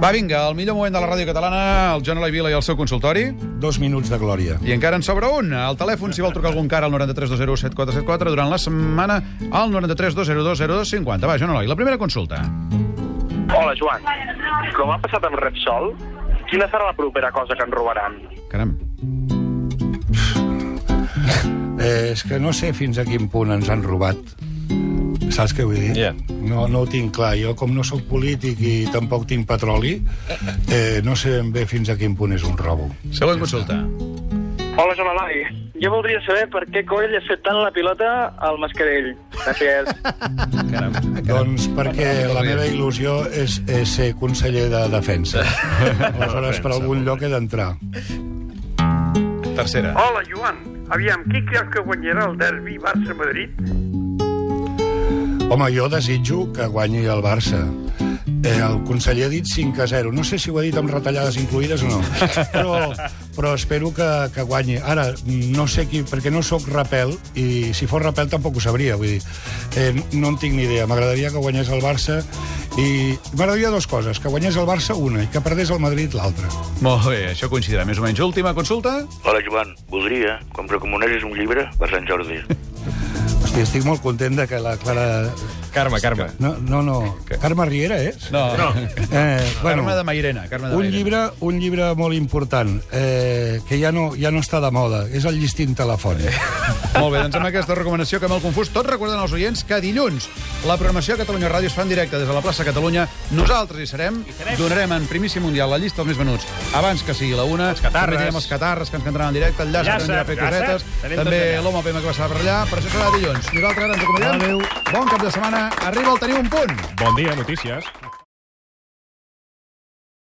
Va, vinga, el millor moment de la ràdio catalana, el Joan Eloi Vila i el seu consultori. Dos minuts de glòria. I encara en sobra un. Al telèfon, si vol trucar algun cara al 93 201 7474, durant la setmana al 93 202 0250. Va, Joan Eloi, la primera consulta. Hola, Joan. Com ha passat amb Repsol, quina serà la propera cosa que ens robaran? Caram. Eh, és que no sé fins a quin punt ens han robat. Saps què vull dir? Yeah. No, no ho tinc clar. Jo, com no sóc polític i tampoc tinc petroli, eh, no sé ben bé fins a quin punt és un robo. Següent consulta. Hola, Joan Eloi. Jo voldria saber per què coll has fet tant la pilota al mascarell. Gràcies. Caram. Doncs perquè la meva il·lusió és, és ser conseller de defensa. Aleshores, per algun lloc he d'entrar. Tercera. Hola, Joan. Aviam, qui creus que guanyarà el derbi Barça-Madrid? Home, jo desitjo que guanyi el Barça. Eh, el conseller ha dit 5 a 0. No sé si ho ha dit amb retallades incluïdes o no, però, però espero que, que guanyi. Ara, no sé qui, perquè no sóc rapel, i si fos rapel tampoc ho sabria, vull dir, eh, no en tinc ni idea. M'agradaria que guanyés el Barça i m'agradaria dues coses, que guanyés el Barça una i que perdés el Madrid l'altra. Molt bé, això coincidirà més o menys. Última consulta. Hola, Joan. Voldria que em recomanessis un llibre per Sant Jordi. Hosti, estic molt content de que la Clara... Carme, Carme. No, no, no. Carme Riera, és? No, no. Eh, Carme de Mairena. Carme de un llibre, un llibre molt important, eh, que ja no, ja no està de moda, és el llistín telefònic. Molt bé, doncs amb aquesta recomanació que m'he confús, tots recordant als oients que dilluns la programació a Catalunya Ràdio es fa en directe des de la plaça Catalunya. Nosaltres hi serem, donarem en primíssim mundial la llista dels més venuts abans que sigui la una. Els catarres. També els catarres que ens cantaran en directe, el llàcer, que anirà a fer cosetes, també l'home PM que passarà per allà, però això serà dilluns. Nosaltres ara ens acomiadem. Adéu. Bon cap de setmana. Arriba el Teniu un punt. Bon dia, notícies.